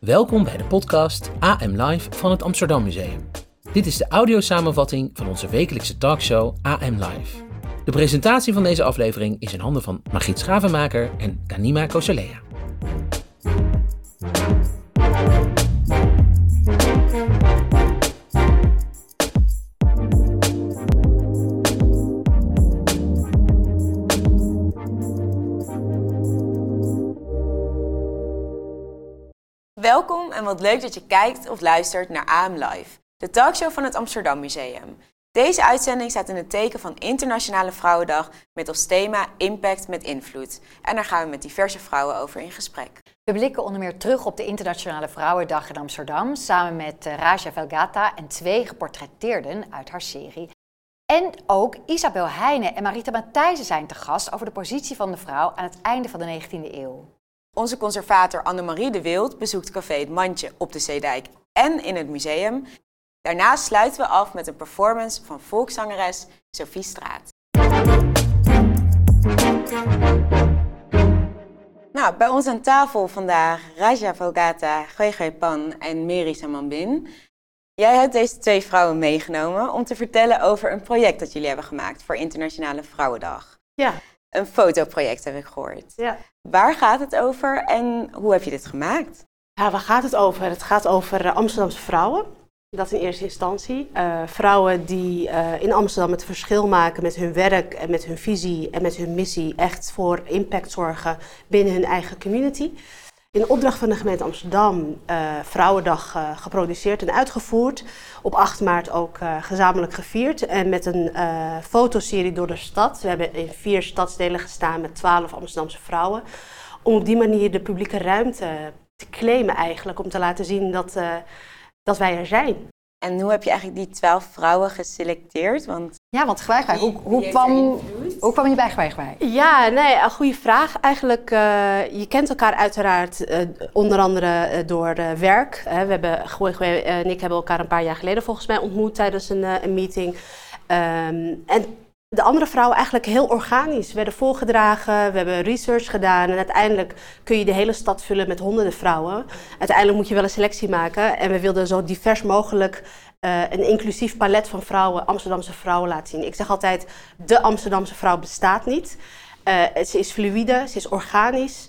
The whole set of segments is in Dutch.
Welkom bij de podcast AM Live van het Amsterdam Museum. Dit is de audiosamenvatting van onze wekelijkse talkshow AM Live. De presentatie van deze aflevering is in handen van Margriet Schavenmaker en Kanima Koselea. Wat leuk dat je kijkt of luistert naar AM Live, de talkshow van het Amsterdam Museum. Deze uitzending staat in het teken van Internationale Vrouwendag met als thema Impact met Invloed. En daar gaan we met diverse vrouwen over in gesprek. We blikken onder meer terug op de Internationale Vrouwendag in Amsterdam samen met eh, Raja Velgata en twee geportretteerden uit haar serie. En ook Isabel Heijnen en Marita Matthijssen zijn te gast over de positie van de vrouw aan het einde van de 19e eeuw. Onze conservator Annemarie de Wild bezoekt Café Het Mandje op de Zeedijk en in het museum. Daarnaast sluiten we af met een performance van volkszangeres Sophie Straat. Nou, bij ons aan tafel vandaag Raja Vogata, Gwegwe Pan en Mary Samanbin. Jij hebt deze twee vrouwen meegenomen om te vertellen over een project dat jullie hebben gemaakt voor Internationale Vrouwendag. Ja. Een fotoproject heb ik gehoord. Ja. Waar gaat het over en hoe heb je dit gemaakt? ja, waar gaat het over? Het gaat over eh, Amsterdamse vrouwen. Dat in eerste instantie. Eh, vrouwen die eh, in Amsterdam het verschil maken met hun werk en met hun visie en met hun missie. Echt voor impact zorgen binnen hun eigen community. In opdracht van de gemeente Amsterdam uh, Vrouwendag uh, geproduceerd en uitgevoerd. Op 8 maart ook uh, gezamenlijk gevierd. En met een fotoserie door de stad. We hebben in vier stadsdelen gestaan met 12 Amsterdamse vrouwen. Om op die manier de publieke ruimte te claimen eigenlijk. Om te laten zien dat, dat wij er zijn. En hoe heb je eigenlijk die twaalf vrouwen geselecteerd? Want ja, want Gwijgwij, hoe, hoe, kwam, hoe kwam je bij? Ja, nee, een goede vraag. Eigenlijk, uh, je kent elkaar uiteraard uh, onder andere uh, door werk. we hebben, en ik hebben elkaar een paar jaar geleden volgens mij ontmoet tijdens een, een meeting. Um, en de andere vrouwen eigenlijk heel organisch werden voorgedragen. We hebben research gedaan en uiteindelijk kun je de hele stad vullen met honderden vrouwen. Uiteindelijk moet je wel een selectie maken en we wilden zo divers mogelijk uh, een inclusief palet van vrouwen, Amsterdamse vrouwen laten zien. Ik zeg altijd, de Amsterdamse vrouw bestaat niet. Uh, ze is fluïde, ze is organisch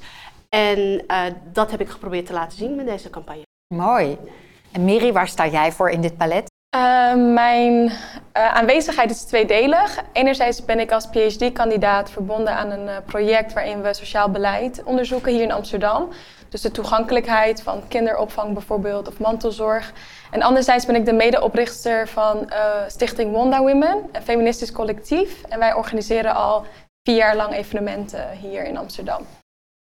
en uh, dat heb ik geprobeerd te laten zien met deze campagne. Mooi. En Miri, waar sta jij voor in dit palet? Uh, mijn uh, aanwezigheid is tweedelig. Enerzijds ben ik als PhD-kandidaat verbonden aan een uh, project waarin we sociaal beleid onderzoeken hier in Amsterdam. Dus de toegankelijkheid van kinderopvang bijvoorbeeld of mantelzorg. En anderzijds ben ik de medeoprichter van Stichting Wanda Women, een feministisch collectief. En wij organiseren al vier jaar lang evenementen hier in Amsterdam.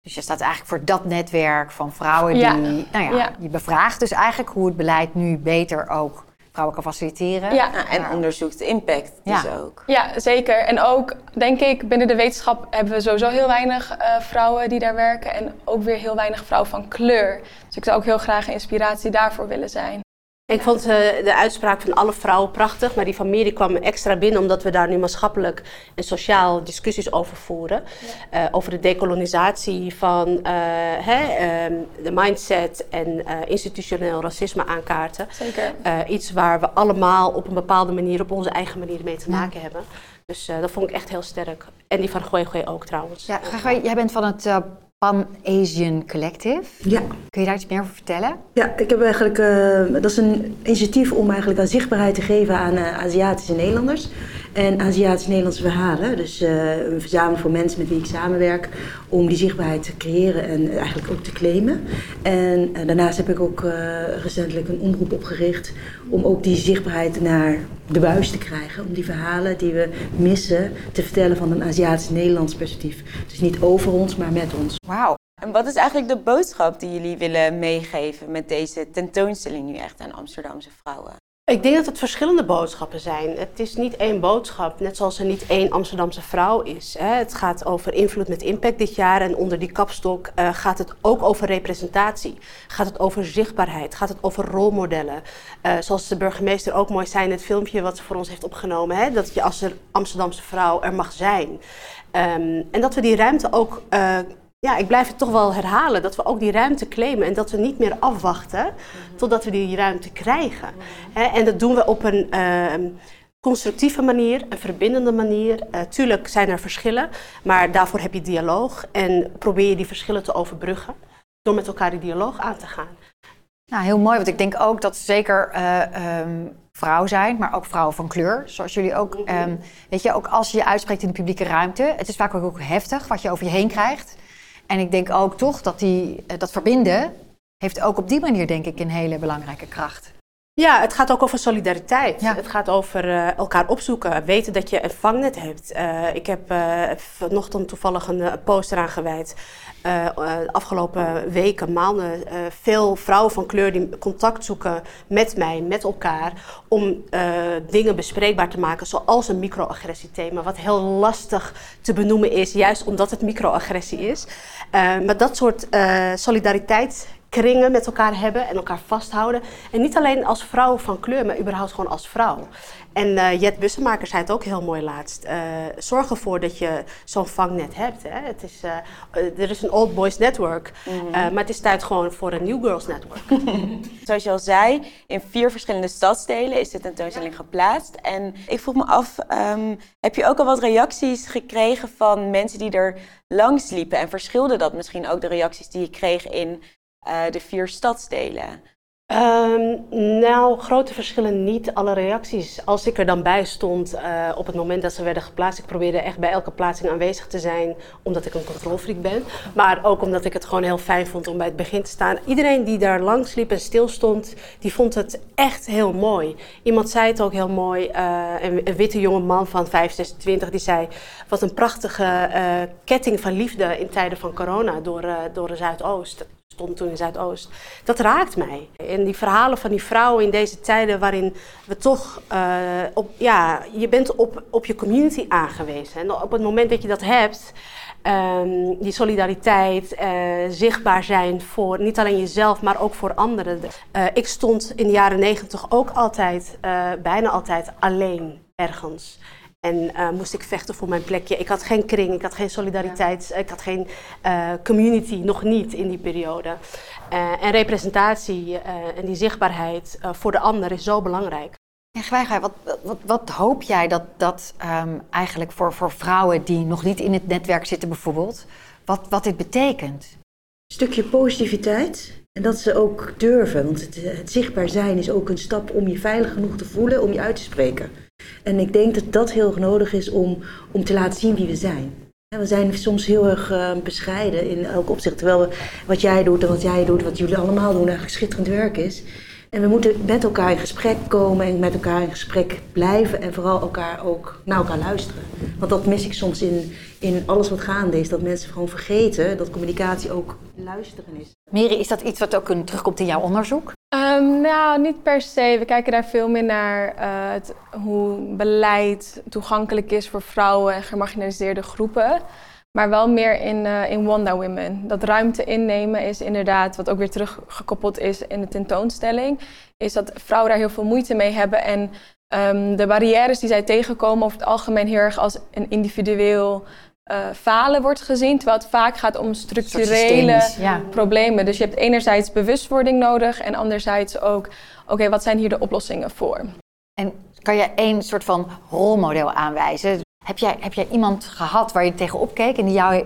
Dus je staat eigenlijk voor dat netwerk van vrouwen die, ja. nou ja, ja, je bevraagt dus eigenlijk hoe het beleid nu beter ook vrouwen kan faciliteren. Ja, nou, en onderzoekt de impact dus Ja. ook. Ja, zeker. En ook, denk ik, binnen de wetenschap hebben we sowieso heel weinig uh, vrouwen die daar werken. En ook weer heel weinig vrouwen van kleur. Dus ik zou ook heel graag een inspiratie daarvoor willen zijn. Ik vond uh, de uitspraak van alle vrouwen prachtig, maar die van Miri kwam extra binnen omdat we daar nu maatschappelijk en sociaal discussies over voeren. Ja. Uh, over de dekolonisatie van uh, hè, um, de mindset en institutioneel racisme aankaarten. Zeker. iets waar we allemaal op een bepaalde manier, op onze eigen manier mee te maken ja. hebben. Dus dat vond ik echt heel sterk. En die van Gooi Gooi ook trouwens. Ja, Gooi, jij bent van het Pan-Asian Collective. Ja. Kun je daar iets meer over vertellen? Ja, ik heb eigenlijk, uh, dat is een initiatief om eigenlijk aan zichtbaarheid te geven aan uh, Aziatische Nederlanders. En Aziatische Nederlandse verhalen. Dus uh, een verzameling van mensen met wie ik samenwerk. Om die zichtbaarheid te creëren en eigenlijk ook te claimen. En daarnaast heb ik ook recentelijk een omroep opgericht. Om ook die zichtbaarheid naar de buis te krijgen. Om die verhalen die we missen te vertellen van een Aziatisch-Nederlands perspectief. Dus niet over ons, maar met ons. Wauw. En wat is eigenlijk de boodschap die jullie willen meegeven met deze tentoonstelling nu echt aan Amsterdamse vrouwen? Ik denk dat het verschillende boodschappen zijn. Het is niet één boodschap, net zoals er niet één Amsterdamse vrouw is. Het gaat over invloed met impact dit jaar en onder die kapstok uh, gaat het ook over representatie. Gaat het over zichtbaarheid, gaat het over rolmodellen. Uh, zoals de burgemeester ook mooi zei in het filmpje wat ze voor ons heeft opgenomen. Dat je als Amsterdamse vrouw er mag zijn. Um, en dat we die ruimte ook uh, ja, ik blijf het toch wel herhalen, dat we ook die ruimte claimen en dat we niet meer afwachten totdat we die ruimte krijgen. en dat doen we op een uh, constructieve manier, een verbindende manier. Uh, tuurlijk zijn er verschillen, maar daarvoor heb je dialoog en probeer je die verschillen te overbruggen door met elkaar die dialoog aan te gaan. Nou, heel mooi, want ik denk ook dat zeker uh, um, vrouw zijn, maar ook vrouwen van kleur, zoals jullie ook, um, weet je, ook als je je uitspreekt in de publieke ruimte, het is vaak ook heftig wat je over je heen krijgt. En ik denk ook toch dat die, eh, dat verbinden heeft ook op die manier denk ik een hele belangrijke kracht. Ja, het gaat ook over solidariteit. Het gaat over uh, elkaar opzoeken, weten dat je een vangnet hebt. Uh, ik heb uh, vanochtend toevallig een post eraan gewijd. de afgelopen weken, maanden, veel vrouwen van kleur die contact zoeken met mij, met elkaar, om dingen bespreekbaar te maken, zoals een microagressiethema, wat heel lastig te benoemen is, juist omdat het microagressie is. maar dat soort solidariteit kringen met elkaar hebben en elkaar vasthouden. En niet alleen als vrouw van kleur, maar überhaupt gewoon als vrouw. En uh, Jet Bussemaker zei het ook heel mooi laatst. Uh, zorg ervoor dat je zo'n vangnet hebt. Hè. Het is, uh, er is een old boys network, mm maar het is tijd gewoon voor een new girls network. Zoals je al zei, in vier verschillende stadsdelen is de tentoonstelling geplaatst. En ik vroeg me af, um, heb je ook al wat reacties gekregen van mensen die er langs liepen? En verschilde dat misschien ook de reacties die je kreeg in uh, de vier stadsdelen? Um, nou, grote verschillen niet. Alle reacties. Als ik er dan bij stond uh, op het moment dat ze werden geplaatst, ik probeerde echt bij elke plaatsing aanwezig te zijn, omdat ik een controlfreak ben. Maar ook omdat ik het gewoon heel fijn vond om bij het begin te staan. Iedereen die daar langs liep en stil stond, die vond het echt heel mooi. Iemand zei het ook heel mooi. Uh, een, witte jonge man van 5, 26, die zei: Wat een prachtige ketting van liefde in tijden van corona door, door de Zuidoost stond toen in Zuidoost. Dat raakt mij. En die verhalen van die vrouwen in deze tijden waarin we toch, uh, op, ja, je bent op, op je community aangewezen. En op het moment dat je dat hebt, um, die solidariteit, uh, zichtbaar zijn voor niet alleen jezelf, maar ook voor anderen. Uh, ik stond in de jaren negentig ook altijd, bijna altijd alleen ergens. En uh, moest ik vechten voor mijn plekje. Ik had geen kring, ik had geen solidariteit, ik had geen uh, community, nog niet in die periode. Uh, en representatie en die zichtbaarheid voor de ander is zo belangrijk. En Gwijgaard, wat, wat, wat, hoop jij dat, dat um, eigenlijk voor, voor vrouwen die nog niet in het netwerk zitten bijvoorbeeld, wat, wat dit betekent? Een stukje positiviteit. En dat ze ook durven, want het, het zichtbaar zijn is ook een stap om je veilig genoeg te voelen om je uit te spreken. En ik denk dat dat heel erg nodig is om, om te laten zien wie we zijn. We zijn soms heel erg uh, bescheiden in elk opzicht. Terwijl wat jij doet en wat jij doet, wat jullie allemaal doen, eigenlijk schitterend werk is. En we moeten met elkaar in gesprek komen en met elkaar in gesprek blijven en vooral elkaar ook naar elkaar luisteren. Want dat mis ik soms in, in alles wat gaande is, dat mensen gewoon vergeten dat communicatie ook luisteren is. Miri, is dat iets wat ook terugkomt in jouw onderzoek? Um, nou, niet per se. We kijken daar veel meer naar uh, het, hoe beleid toegankelijk is voor vrouwen en gemarginaliseerde groepen. Maar wel meer in, uh, in Wonder Women. Dat ruimte innemen is inderdaad, wat ook weer teruggekoppeld is in de tentoonstelling, is dat vrouwen daar heel veel moeite mee hebben. En um, de barrières die zij tegenkomen over het algemeen heel erg als een individueel uh, falen wordt gezien, terwijl het vaak gaat om structurele ja. problemen. Dus je hebt enerzijds bewustwording nodig en anderzijds ook, oké, wat zijn hier de oplossingen voor? En kan je één soort van rolmodel aanwijzen? Heb jij, heb jij iemand gehad waar je tegenop keek en die jou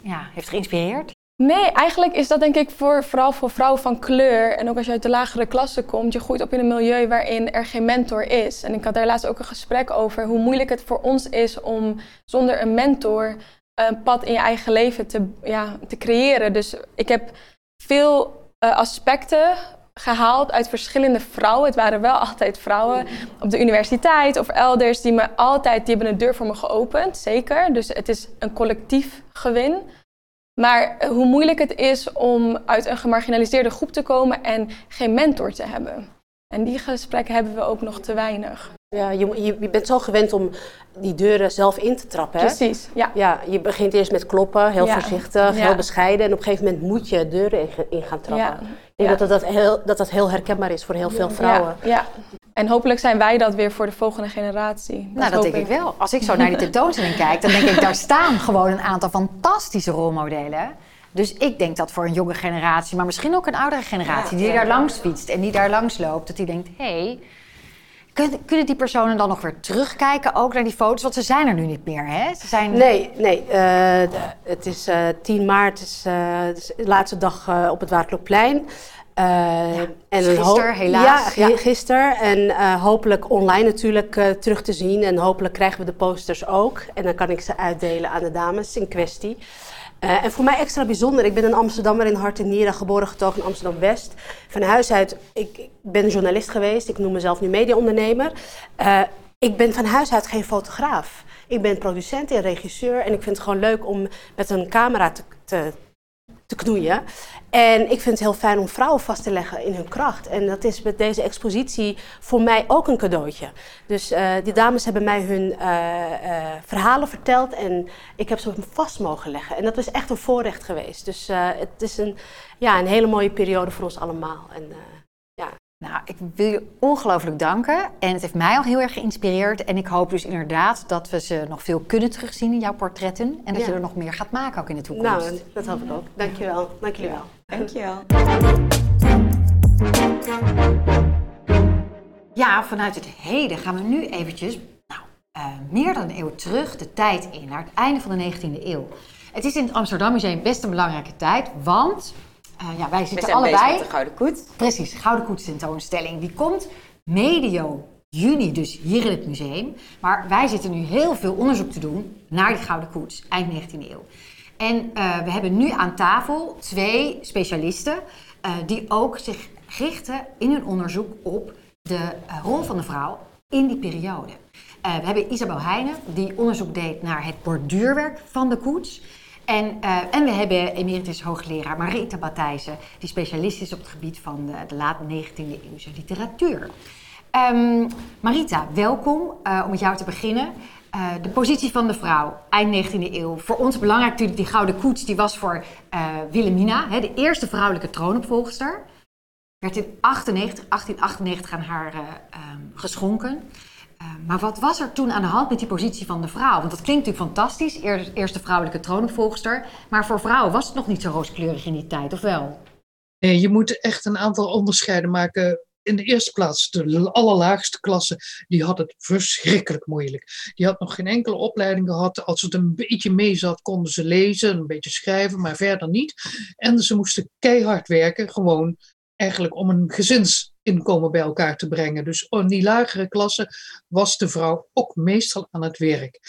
ja, heeft geïnspireerd? Nee, eigenlijk is dat denk ik voor, vooral voor vrouwen van kleur. En ook als je uit de lagere klasse komt, je groeit op in een milieu waarin er geen mentor is. En ik had daar laatst ook een gesprek over hoe moeilijk het voor ons is om zonder een mentor een pad in je eigen leven te, ja, te creëren. Dus ik heb veel uh, aspecten gehaald uit verschillende vrouwen. Het waren wel altijd vrouwen op de universiteit of elders die me altijd, die hebben een deur voor me geopend, zeker. Dus het is een collectief gewin. Maar hoe moeilijk het is om uit een gemarginaliseerde groep te komen en geen mentor te hebben. En die gesprekken hebben we ook nog te weinig. Ja, je, je, bent zo gewend om die deuren zelf in te trappen. Hè? Precies, ja. Ja, je begint eerst met kloppen, heel Ja. voorzichtig, Ja. heel bescheiden. En op een gegeven moment moet je deuren in, in gaan trappen. Ik denk dat, dat, heel, dat dat heel herkenbaar is voor heel veel vrouwen. Ja, ja. En hopelijk zijn wij dat weer voor de volgende generatie. nou, dat denk ik wel. Als ik zo naar die tentoonstelling kijk, dan denk ik, daar staan gewoon een aantal fantastische rolmodellen. Dus ik denk dat voor een jonge generatie, maar misschien ook een oudere generatie, die daar langs fietst en die daar langs loopt, dat die denkt, hé, hey, kunnen, kunnen die personen dan nog weer terugkijken ook naar die foto's? Want ze zijn er nu niet meer, hè? Ze zijn... Nee, nee. eh, het is eh 10 maart, is, eh, het is de laatste dag eh, op het Waardloopplein. Eh, en dus een gister, hoop- helaas. Ja, gisteren. En eh, hopelijk online natuurlijk eh, terug te zien. En hopelijk krijgen we de posters ook. En dan kan ik ze uitdelen aan de dames in kwestie. En voor mij extra bijzonder. Ik ben een Amsterdammer in hart en nieren, geboren getogen in Amsterdam-West. Van huis uit, ik, ik ben journalist geweest. Ik noem mezelf nu mediaondernemer. Ik ben van huis uit geen fotograaf. Ik ben producent en regisseur. En ik vind het gewoon leuk om met een camera te, te, te knoeien. En ik vind het heel fijn om vrouwen vast te leggen in hun kracht. En dat is met deze expositie voor mij ook een cadeautje. Dus eh, die dames hebben mij hun eh, eh, verhalen verteld en ik heb ze vast mogen leggen. En dat is echt een voorrecht geweest. Dus het is een, ja, een hele mooie periode voor ons allemaal. En, Nou, ik wil je ongelooflijk danken. En het heeft mij al heel erg geïnspireerd. En ik hoop dus inderdaad dat we ze nog veel kunnen terugzien in jouw portretten. En dat Ja. je er nog meer gaat maken ook in de toekomst. nou, dat hoop ik ook. Dankjewel. Dank jullie wel. Dankjewel. Ja, vanuit het heden gaan we nu eventjes nou, eh, meer dan een eeuw terug de tijd in, naar het einde van de 19e eeuw. Het is in het Amsterdam Museum best een belangrijke tijd, want eh, ja, wij zitten allebei... met de Gouden Koets. Precies, Gouden Koets tentoonstelling. Die komt medio juni dus hier in het museum. Maar wij zitten nu heel veel onderzoek te doen naar die Gouden Koets, eind 19e eeuw. En eh, we hebben nu aan tafel twee specialisten eh, die ook zich richten in hun onderzoek op de rol van de vrouw in die periode. We hebben Isabel Heijnen, die onderzoek deed naar het borduurwerk van de koets. En, eh, en we hebben emeritus hoogleraar Marita Matthijssen, die specialist is op het gebied van de, de late 19e eeuwse literatuur. Ehm, Marita, welkom. Eh, om met jou te beginnen. Eh, de positie van de vrouw, eind 19e eeuw. Voor ons belangrijk natuurlijk die gouden koets, die was voor Wilhelmina, hè, de eerste vrouwelijke troonopvolgster. Werd in 98, 1898 aan haar eh, ehm, geschonken. Eh, maar wat was er toen aan de hand met die positie van de vrouw? Want dat klinkt natuurlijk fantastisch, eer- eerste vrouwelijke troonopvolgster. Maar voor vrouwen was het nog niet zo rooskleurig in die tijd, of wel? Nee, je moet echt een aantal onderscheiden maken. In de eerste plaats, de allerlaagste klasse, die had het verschrikkelijk moeilijk. Die had nog geen enkele opleiding gehad. Als het een beetje mee zat, konden ze lezen, een beetje schrijven, maar verder niet. En ze moesten keihard werken, gewoon eigenlijk om een gezinsinkomen bij elkaar te brengen. Dus in die lagere klasse was de vrouw ook meestal aan het werk.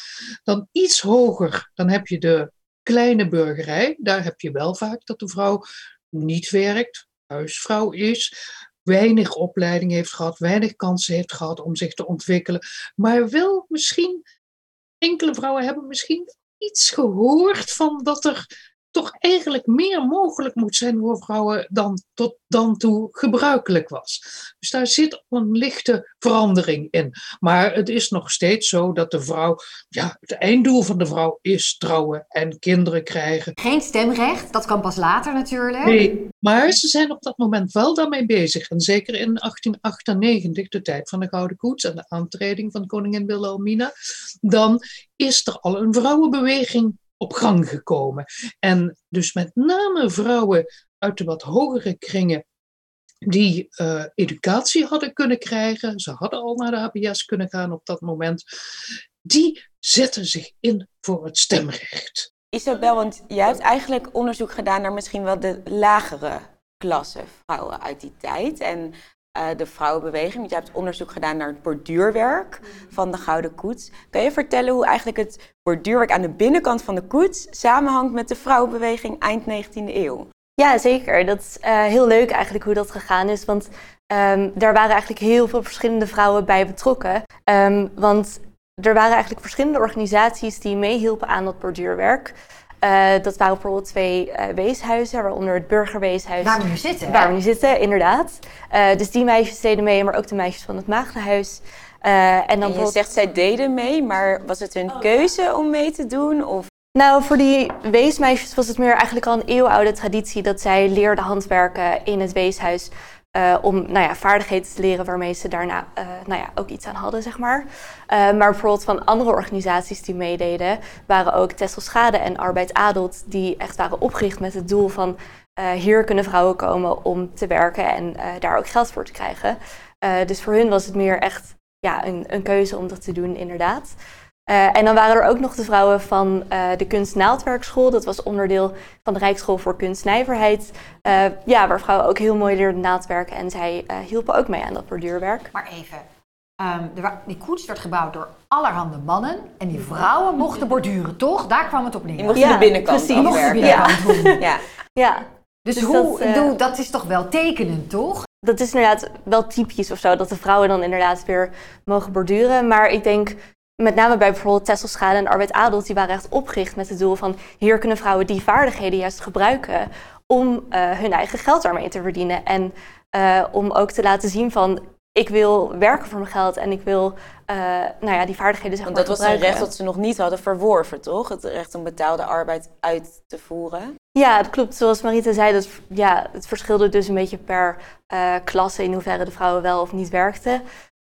Dan iets hoger, dan heb je de kleine burgerij. Daar heb je wel vaak dat de vrouw niet werkt, huisvrouw is, weinig opleiding heeft gehad, weinig kansen heeft gehad om zich te ontwikkelen, maar wel misschien, enkele vrouwen hebben misschien iets gehoord van dat er toch eigenlijk meer mogelijk moet zijn voor vrouwen dan tot dan toe gebruikelijk was. Dus daar zit een lichte verandering in. Maar het is nog steeds zo dat de vrouw, ja, het einddoel van de vrouw is trouwen en kinderen krijgen. Geen stemrecht, dat kan pas later natuurlijk. Nee, maar ze zijn op dat moment wel daarmee bezig. En zeker in 1898, de tijd van de Gouden Koets en de aantreding van koningin Wilhelmina, dan is er al een vrouwenbeweging op gang gekomen. En dus met name vrouwen uit de wat hogere kringen die eh, educatie hadden kunnen krijgen, ze hadden al naar de HBS kunnen gaan op dat moment, die zetten zich in voor het stemrecht. Isabel, want jij hebt eigenlijk onderzoek gedaan naar misschien wel de lagere klasse vrouwen uit die tijd. En eh, de vrouwenbeweging. Want jij hebt onderzoek gedaan naar het borduurwerk van de Gouden Koets. Kan je vertellen hoe eigenlijk het borduurwerk aan de binnenkant van de koets samenhangt met de vrouwenbeweging eind 19e eeuw? Ja, zeker. Dat is eh, heel leuk eigenlijk hoe dat gegaan is. Want ehm, daar waren eigenlijk heel veel verschillende vrouwen bij betrokken. Ehm, want er waren eigenlijk verschillende organisaties die meehielpen aan dat borduurwerk. Eh, dat waren bijvoorbeeld twee uh, weeshuizen, waaronder het burgerweeshuis. Waar we nu zitten. Waar we nu zitten, inderdaad. Uh, dus die meisjes deden mee, maar ook de meisjes van het Maagdenhuis. en dan en je zegt zij deden mee, maar was het hun keuze om mee te doen? Of? Nou, voor die weesmeisjes was het meer eigenlijk al een eeuwenoude traditie dat zij leerden handwerken in het weeshuis. Uh, om nou ja, vaardigheden te leren waarmee ze daarna uh, nou ja, ook iets aan hadden, zeg maar. Uh, maar bijvoorbeeld van andere organisaties die meededen, waren ook Schade en Arbeid Adelt, die echt waren opgericht met het doel van hier kunnen vrouwen komen om te werken en daar ook geld voor te krijgen. dus voor hun was het meer echt ja, een, een keuze om dat te doen, inderdaad. Uh, en dan waren er ook nog de vrouwen van uh, de kunstnaaldwerkschool. Dat was onderdeel van de Rijksschool voor Kunstnijverheid. Uh, ja, waar vrouwen ook heel mooi leerden naaldwerken. En zij hielpen ook mee aan dat borduurwerk. Maar even, um, die koets werd gebouwd door allerhande mannen. En die vrouwen mochten borduren, toch? Daar kwam het op neer. Die mochten ja, de binnenkant precies. Mochten de binnenkant ja. ja. ja. Dus, dus hoe, dat, dat is toch wel tekenend, toch? Dat is inderdaad wel typisch of zo, dat de vrouwen dan inderdaad weer mogen borduren. Maar ik denk met name bij bijvoorbeeld Tesselschade en Arbeid Adelt, die waren echt opgericht met het doel van hier kunnen vrouwen die vaardigheden juist gebruiken om uh, hun eigen geld daarmee te verdienen. En uh, om ook te laten zien van ik wil werken voor mijn geld en ik wil uh, nou ja, die vaardigheden zeg Want dat was een recht dat ze nog niet hadden verworven, toch? Het recht om betaalde arbeid uit te voeren. Ja, dat klopt. Zoals Marita zei, dat, ja, het verschilde dus een beetje per uh, klasse in hoeverre de vrouwen wel of niet werkten.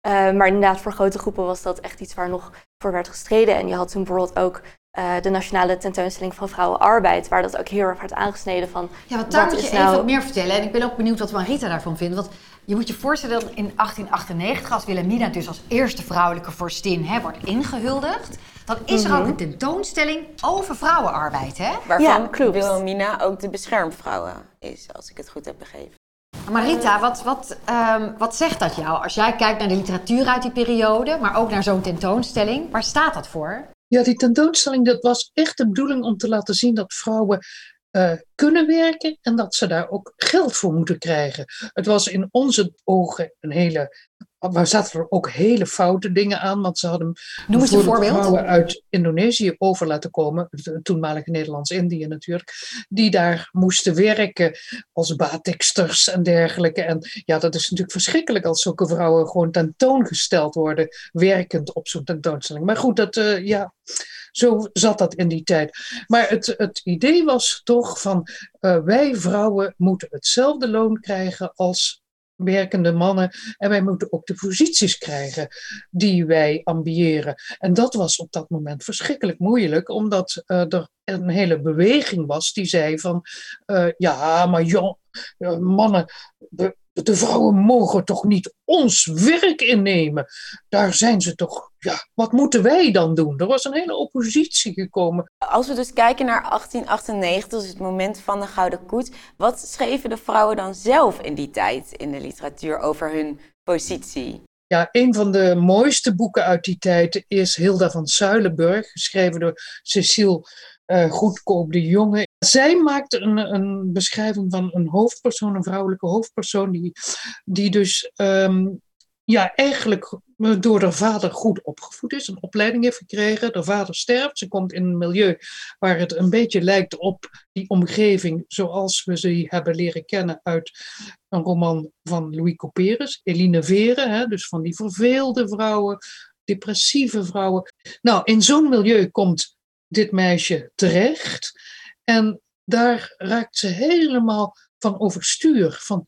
Uh, maar inderdaad, voor grote groepen was dat echt iets waar nog voor werd gestreden. En je had toen bijvoorbeeld ook uh, de nationale tentoonstelling van vrouwenarbeid, waar dat ook heel erg werd aangesneden van. Ja, want daar moet je nou... even wat meer vertellen. En ik ben ook benieuwd wat Marita daarvan vindt. Want je moet je voorstellen dat in 1898, als Wilhelmina dus als eerste vrouwelijke vorstin hè, wordt ingehuldigd, dan is er ook mhm. een tentoonstelling over vrouwenarbeid. Hè? Waarvan ja, Wilhelmina ook de beschermvrouwen is, als ik het goed heb begrepen. Marita, wat, wat, um, wat zegt dat jou? Als jij kijkt naar de literatuur uit die periode, maar ook naar zo'n tentoonstelling, waar staat dat voor? Ja, die tentoonstelling dat was echt de bedoeling om te laten zien dat vrouwen uh, kunnen werken en dat ze daar ook geld voor moeten krijgen. Het was in onze ogen een hele maar zaten er ook hele foute dingen aan, want ze hadden Noem eens een voorbeeld. vrouwen uit Indonesië over laten komen, toenmalige Nederlands-Indië natuurlijk, die daar moesten werken als batiksters en dergelijke. En ja, dat is natuurlijk verschrikkelijk als zulke vrouwen gewoon tentoongesteld worden, werkend op zo'n tentoonstelling. Maar goed, dat, uh, ja, zo zat dat in die tijd. Maar het, het idee was toch van uh, wij vrouwen moeten hetzelfde loon krijgen als werkende mannen. En wij moeten ook de posities krijgen die wij ambiëren. En dat was op dat moment verschrikkelijk moeilijk, omdat uh, er een hele beweging was die zei van, uh, ja, maar jong, mannen, de vrouwen mogen toch niet ons werk innemen. Daar zijn ze toch, ja, wat moeten wij dan doen? Er was een hele oppositie gekomen. Als we dus kijken naar 1898, dus het moment van de Gouden Koets, wat schreven de vrouwen dan zelf in die tijd in de literatuur over hun positie? Ja, een van de mooiste boeken uit die tijd is Hilda van Zuilenburg, geschreven door Cecile uh, Goedkoop de Jonge. Zij maakte een, een beschrijving van een hoofdpersoon, een vrouwelijke hoofdpersoon, die, die dus um, ja, eigenlijk door haar vader goed opgevoed is, een opleiding heeft gekregen. De vader sterft, ze komt in een milieu waar het een beetje lijkt op die omgeving zoals we ze hebben leren kennen uit een roman van Louis Couperus, Eline Vere, hè, dus van die verveelde vrouwen, depressieve vrouwen. Nou, in zo'n milieu komt dit meisje terecht. En daar raakt ze helemaal van overstuur. Van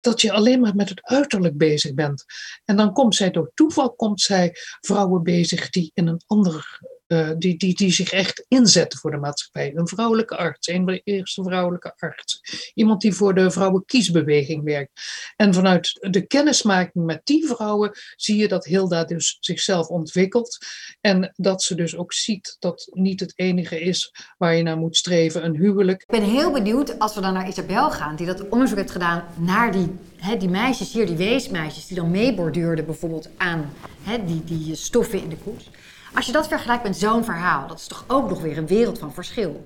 dat je alleen maar met het uiterlijk bezig bent. En dan komt zij door toeval komt zij vrouwen bezig die in een ander uh, die, die, die zich echt inzetten voor de maatschappij. Een vrouwelijke arts, een van de eerste vrouwelijke artsen. Iemand die voor de vrouwenkiesbeweging werkt. En vanuit de kennismaking met die vrouwen zie je dat Hilda dus zichzelf ontwikkelt. En dat ze dus ook ziet dat niet het enige is waar je naar moet streven, een huwelijk. Ik ben heel benieuwd als we dan naar Isabel gaan, die dat onderzoek heeft gedaan naar die, hè, die meisjes hier, die weesmeisjes, die dan meeborduurden bijvoorbeeld aan hè, die, die stoffen in de koets. Als je dat vergelijkt met zo'n verhaal, dat is toch ook nog weer een wereld van verschil.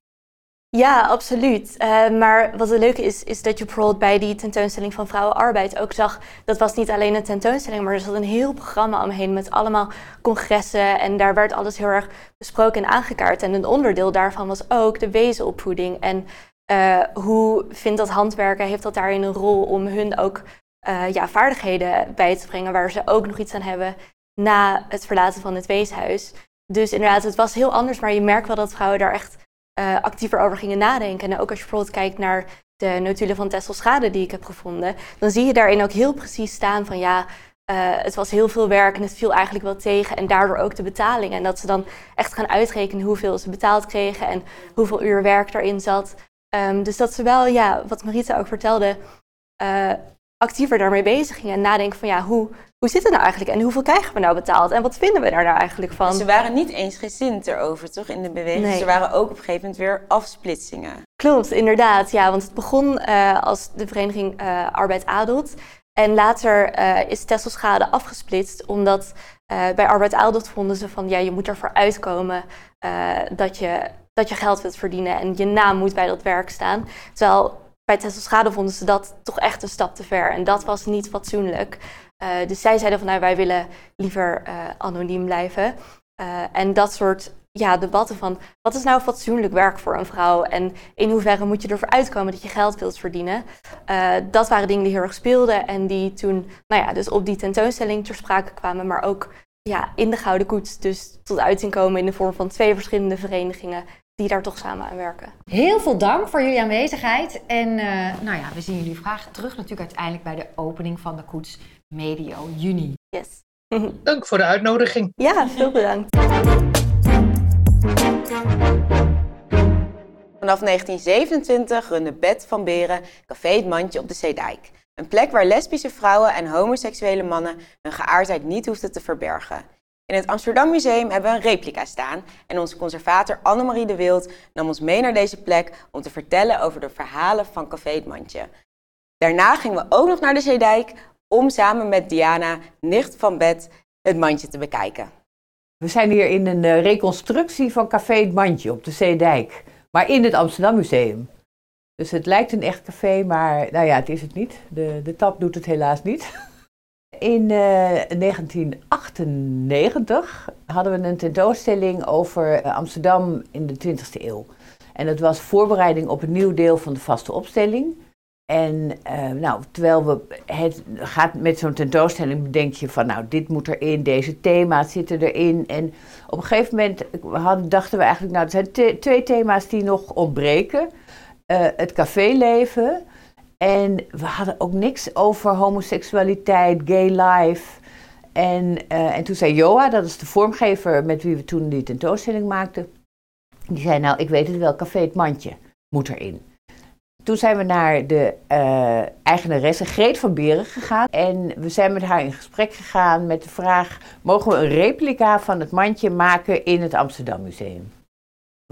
Ja, absoluut. Uh, maar wat het leuke is, is dat je bijvoorbeeld bij die tentoonstelling van vrouwenarbeid ook zag, dat was niet alleen een tentoonstelling, maar er zat een heel programma omheen met allemaal congressen en daar werd alles heel erg besproken en aangekaart. En een onderdeel daarvan was ook de wezenopvoeding en uh, hoe vindt dat handwerken, heeft dat daarin een rol om hun ook uh, ja, vaardigheden bij te brengen waar ze ook nog iets aan hebben na het verlaten van het weeshuis. Dus inderdaad, het was heel anders, maar je merkt wel dat vrouwen daar echt uh, actiever over gingen nadenken. En ook als je bijvoorbeeld kijkt naar de notulen van Schade die ik heb gevonden, dan zie je daarin ook heel precies staan van ja, uh, het was heel veel werk en het viel eigenlijk wel tegen. En daardoor ook de betaling. En dat ze dan echt gaan uitrekenen hoeveel ze betaald kregen en hoeveel uur werk erin zat. Um, dus dat ze wel, ja, wat Marita ook vertelde, uh, actiever daarmee bezig gingen. En nadenken van ja, hoe, hoe zit het nou eigenlijk? En hoeveel krijgen we nou betaald? En wat vinden we daar nou eigenlijk van? Ze waren niet eens gezind erover, toch, in de beweging? Nee. Ze waren ook op een gegeven moment weer afsplitsingen. Klopt, inderdaad. Ja, want het begon uh, als de vereniging uh, Arbeid Adelt. En later uh, is Tesselschade afgesplitst, omdat bij Arbeid Adelt vonden ze van... ja, je moet ervoor uitkomen dat, je, dat je geld wilt verdienen... en je naam moet bij dat werk staan. Terwijl bij Tesselschade vonden ze dat toch echt een stap te ver. En dat was niet fatsoenlijk. Uh, dus zij zeiden van nou, wij willen liever uh, anoniem blijven. Uh, en dat soort ja, debatten van wat is nou fatsoenlijk werk voor een vrouw en in hoeverre moet je ervoor uitkomen dat je geld wilt verdienen. dat waren dingen die heel erg speelden en die toen nou ja, dus op die tentoonstelling ter sprake kwamen, maar ook ja, in de Gouden Koets dus tot uiting komen in de vorm van twee verschillende verenigingen die daar toch samen aan werken. Heel veel dank voor jullie aanwezigheid. En uh, nou ja, we zien jullie vragen terug natuurlijk uiteindelijk bij de opening van de koets medio juni. Yes. Dank voor de uitnodiging. Ja, veel bedankt. Vanaf 1927 runde Bet van Beren Café Het Mandje op de Zeedijk. Een plek waar lesbische vrouwen en homoseksuele mannen hun geaardheid niet hoefden te verbergen. In het Amsterdam Museum hebben we een replica staan en onze conservator Annemarie de Wild nam ons mee naar deze plek om te vertellen over de verhalen van Café Het Mandje. Daarna gingen we ook nog naar de Zeedijk om samen met Diana, nicht van Bet, het mandje te bekijken. We zijn hier in een eh, reconstructie van Café Het Mandje op de Zeedijk, maar in het Amsterdam Museum. Dus het lijkt een echt café, maar nou ja, het is het niet. De, de tap doet het helaas niet. In 1998 eh, hadden we een tentoonstelling over eh, Amsterdam in de 20e eeuw. En dat was voorbereiding op een nieuw deel van de vaste opstelling. En uh, nou, terwijl we het gaat met zo'n tentoonstelling, bedenk je van nou, dit moet erin, deze thema's zitten erin. En op een gegeven moment hadden, dachten we eigenlijk, nou, er zijn twee thema's die nog ontbreken. Uh, het caféleven en we hadden ook niks over homoseksualiteit, gay life. En, uh, en toen zei Joa, dat is de vormgever met wie we toen die tentoonstelling maakten. Die zei, nou, ik weet het wel, Café het Mandje moet erin. Toen zijn we naar de uh, eigenaresse Greet van Beren gegaan. En we zijn met haar in gesprek gegaan met de vraag... mogen we een replica van het mandje maken in het Amsterdam Museum?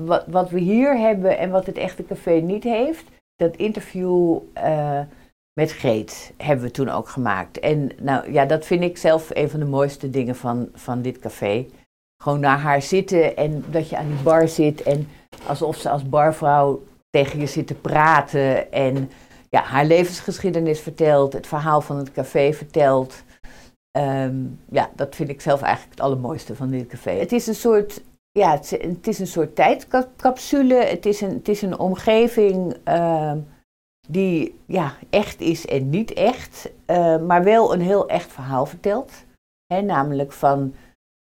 Wat, wat we hier hebben en wat het echte café niet heeft dat interview uh, met Greet hebben we toen ook gemaakt. En nou ja, dat vind ik zelf een van de mooiste dingen van, van dit café. Gewoon naar haar zitten en dat je aan die bar zit en alsof ze als barvrouw tegen je zit te praten en ja, haar levensgeschiedenis vertelt, het verhaal van het café vertelt. Um, ja, dat vind ik zelf eigenlijk het allermooiste van dit café. Het is een soort ja, het, is een soort tijdcapsule. Het is een, het is een omgeving uh, die ja, echt is en niet echt, uh, maar wel een heel echt verhaal vertelt. Hè, namelijk van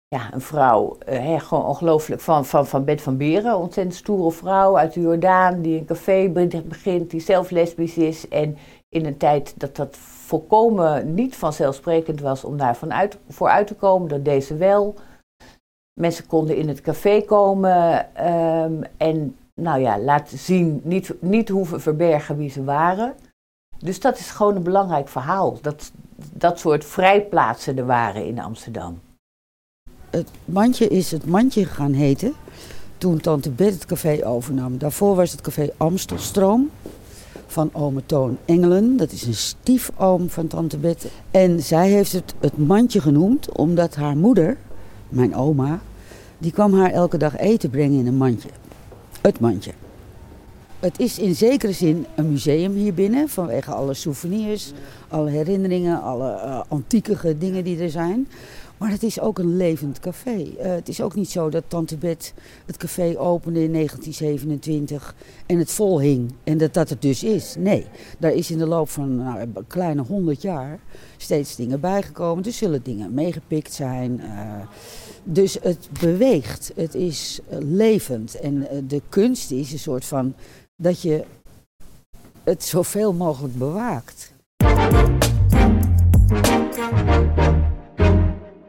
ja, een vrouw, uh, gewoon ongelooflijk, van, van, van Bet van Beren, ontzettend stoere vrouw uit de Jordaan, die een café begint, die zelf lesbisch is. En in een tijd dat dat volkomen niet vanzelfsprekend was om daar uit, voor uit te komen, dat deze wel. Mensen konden in het café komen um, en nou ja, laten zien, niet, niet hoeven verbergen wie ze waren. Dus dat is gewoon een belangrijk verhaal. Dat dat soort vrijplaatsen er waren in Amsterdam. Het mandje is het mandje gaan heten toen Tante Bet het café overnam. Daarvoor was het café Amstelstroom van ome Toon Engelen. Dat is een stiefoom van Tante Bet. En zij heeft het het mandje genoemd omdat haar moeder mijn oma, die kwam haar elke dag eten brengen in een mandje. Het mandje. het is in zekere zin een museum hier binnen. Vanwege alle souvenirs, alle herinneringen, alle uh, antieke dingen die er zijn. Maar het is ook een levend café. Uh, het is ook niet zo dat Tante Bet het café opende in 1927 en het vol hing. En dat dat het dus is. Nee, daar is in de loop van nou, een kleine honderd jaar steeds dingen bijgekomen. Er zullen dingen meegepikt zijn. Uh, dus het beweegt. Het is levend. En de kunst is een soort van dat je het zoveel mogelijk bewaakt.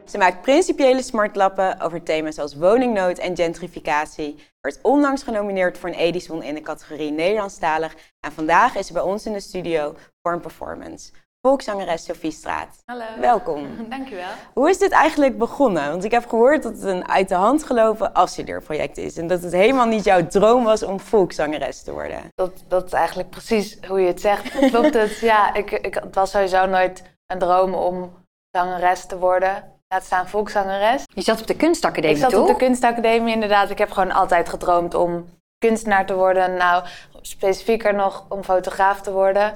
Ze maakt principiële smartlappen over thema's als woningnood en gentrificatie. Werd onlangs genomineerd voor een Edison in de categorie Nederlandstalig. En vandaag is ze bij ons in de studio voor een performance. Volkszangeres Sophie Straat. Hallo. Welkom. Dankjewel. Hoe is dit eigenlijk begonnen? Want ik heb gehoord dat het een uit de hand gelopen afstudeerproject is. En dat het helemaal niet jouw droom was om volkszangeres te worden. Dat, dat is eigenlijk precies hoe je het zegt. Klopt het? Ja, ik, ik, het was sowieso nooit een droom om zangeres te worden. Laat staan volkszangeres. Je zat op de kunstacademie, Ik zat toch? op de kunstacademie inderdaad. Ik heb gewoon altijd gedroomd om kunstenaar te worden. Nou, specifieker nog om fotograaf te worden.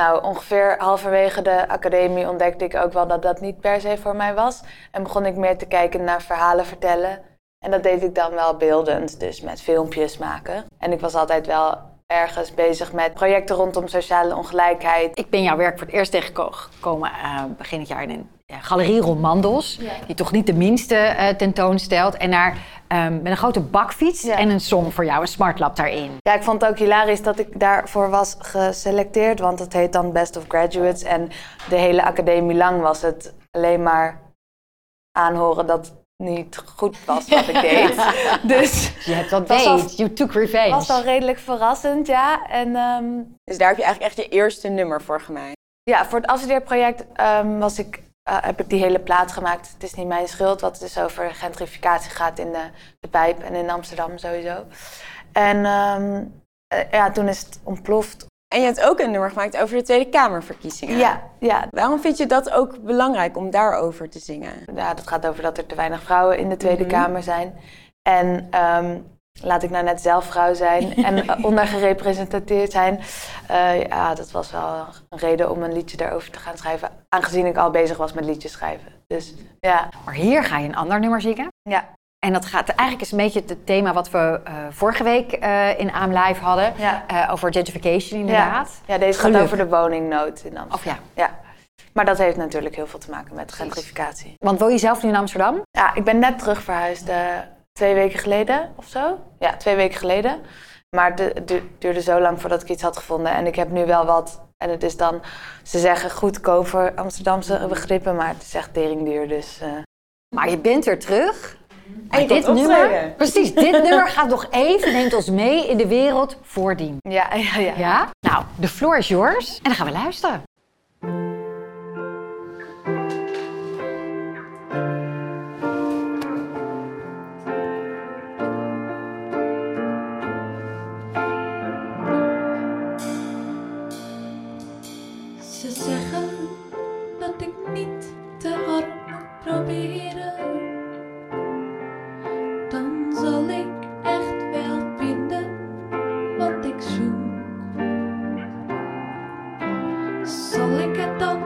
Nou, ongeveer halverwege de academie ontdekte ik ook wel dat dat niet per se voor mij was. En begon ik meer te kijken naar verhalen vertellen. En dat deed ik dan wel beeldend, dus met filmpjes maken. En ik was altijd wel ergens bezig met projecten rondom sociale ongelijkheid. Ik ben jouw werk voor het eerst tegengekomen uh, begin het jaar in galerie Romandos. Ja. Die toch niet de minste uh, tentoonstelt. En daar um, met een grote bakfiets ja. en een song voor jou, een smartlap daarin. Ja, ik vond het ook hilarisch dat ik daarvoor was geselecteerd. Want het heet dan Best of Graduates. En de hele academie lang was het alleen maar aanhoren dat niet goed was wat ik deed. dus je hebt dat deed. You took revenge. was al redelijk verrassend, ja. En, um, dus daar heb je eigenlijk echt je eerste nummer voor gemaakt? Ja, voor het afstudeerproject um, was ik, uh, heb ik die hele plaat gemaakt. Het is niet mijn schuld, wat dus over gentrificatie gaat in de, de pijp en in Amsterdam sowieso. En um, uh, ja, toen is het ontploft. En je hebt ook een nummer gemaakt over de Tweede Kamerverkiezingen. Ja, ja. Waarom vind je dat ook belangrijk om daarover te zingen? Ja, dat gaat over dat er te weinig vrouwen in de Tweede Mhm. Kamer zijn. En um, laat ik nou net zelf vrouw zijn en ondergerepresenteerd zijn. Uh, ja, dat was wel een reden om een liedje daarover te gaan schrijven. Aangezien ik al bezig was met liedjes schrijven. Dus ja. Maar hier ga je een ander nummer zingen. Ja. En dat gaat eigenlijk is een beetje het thema wat we uh, vorige week uh, in AM Live hadden. Ja. Over gentrification inderdaad. Ja, ja deze Geluk. gaat over de woningnood in Amsterdam. Of ja. ja. Maar dat heeft natuurlijk heel veel te maken met gentrificatie. Want woon je zelf nu in Amsterdam? Ja, ik ben net terug verhuisd. Eh, twee weken geleden of zo. Ja, twee weken geleden. Maar het du duurde zo lang voordat ik iets had gevonden. En ik heb nu wel wat. En het is dan, ze zeggen goedkoop voor Amsterdamse begrippen, maar het is echt teringduur. Dus, uh... Maar je bent weer terug. En je dit nummer, precies, dit nummer gaat nog even, neemt ons mee in de wereld voordien. Ja, ja, ja. ja? Nou, de floor is yours en dan gaan we luisteren. Zal ik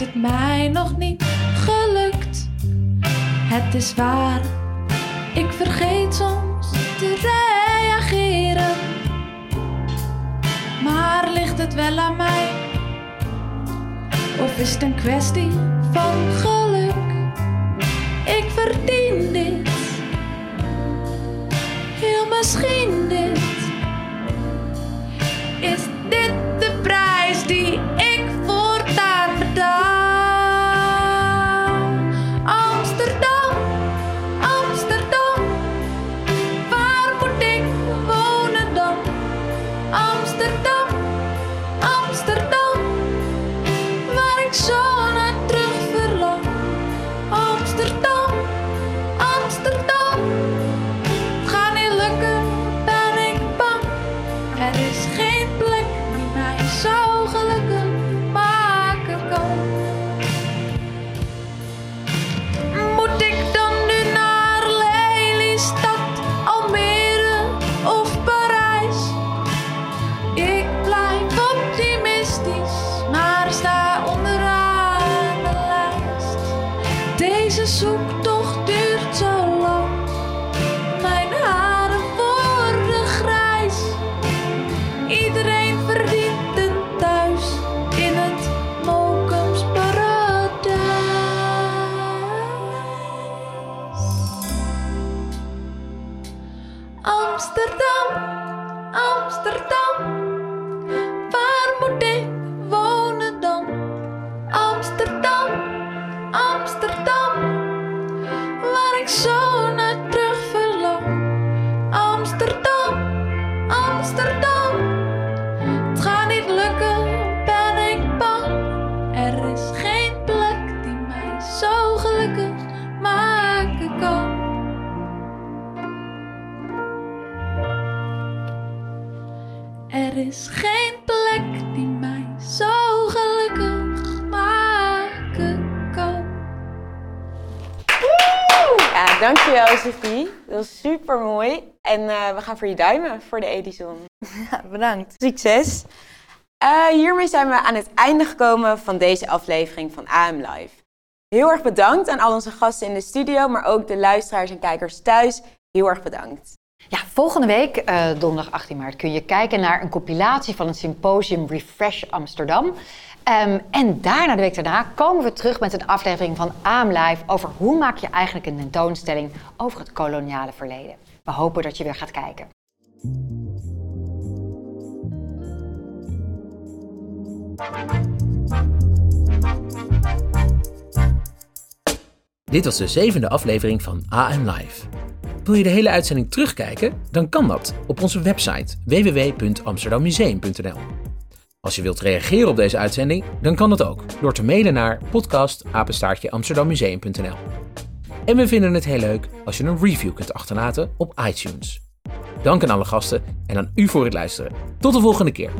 het mij nog niet gelukt? Het is waar, ik vergeet soms te reageren. Maar ligt het wel aan mij? Of is het een kwestie van geluk? Ik verdien dit, heel misschien dit. Amsterdam, Amsterdam, dankjewel Sophie. Dat was super mooi. En eh, we gaan voor je duimen voor de Edison. bedankt. Succes. Eh, hiermee zijn we aan het einde gekomen van deze aflevering van AM Live. Heel erg bedankt aan al onze gasten in de studio, maar ook de luisteraars en kijkers thuis. Heel erg bedankt. Ja, volgende week, eh, donderdag 18 maart, kun je kijken naar een compilatie van het symposium Refresh Amsterdam. Ehm, en daarna, de week daarna, komen we terug met een aflevering van AM Live over hoe maak je eigenlijk een tentoonstelling over het koloniale verleden. We hopen dat je weer gaat kijken. Dit was de zevende aflevering van AM Live. Wil je de hele uitzending terugkijken? Dan kan dat op onze website www.amsterdammuseum.nl. Als je wilt reageren op deze uitzending, dan kan dat ook door te mailen naar podcast@amsterdammuseum.nl. En we vinden het heel leuk als je een review kunt achterlaten op iTunes. Dank aan alle gasten en aan u voor het luisteren. Tot de volgende keer.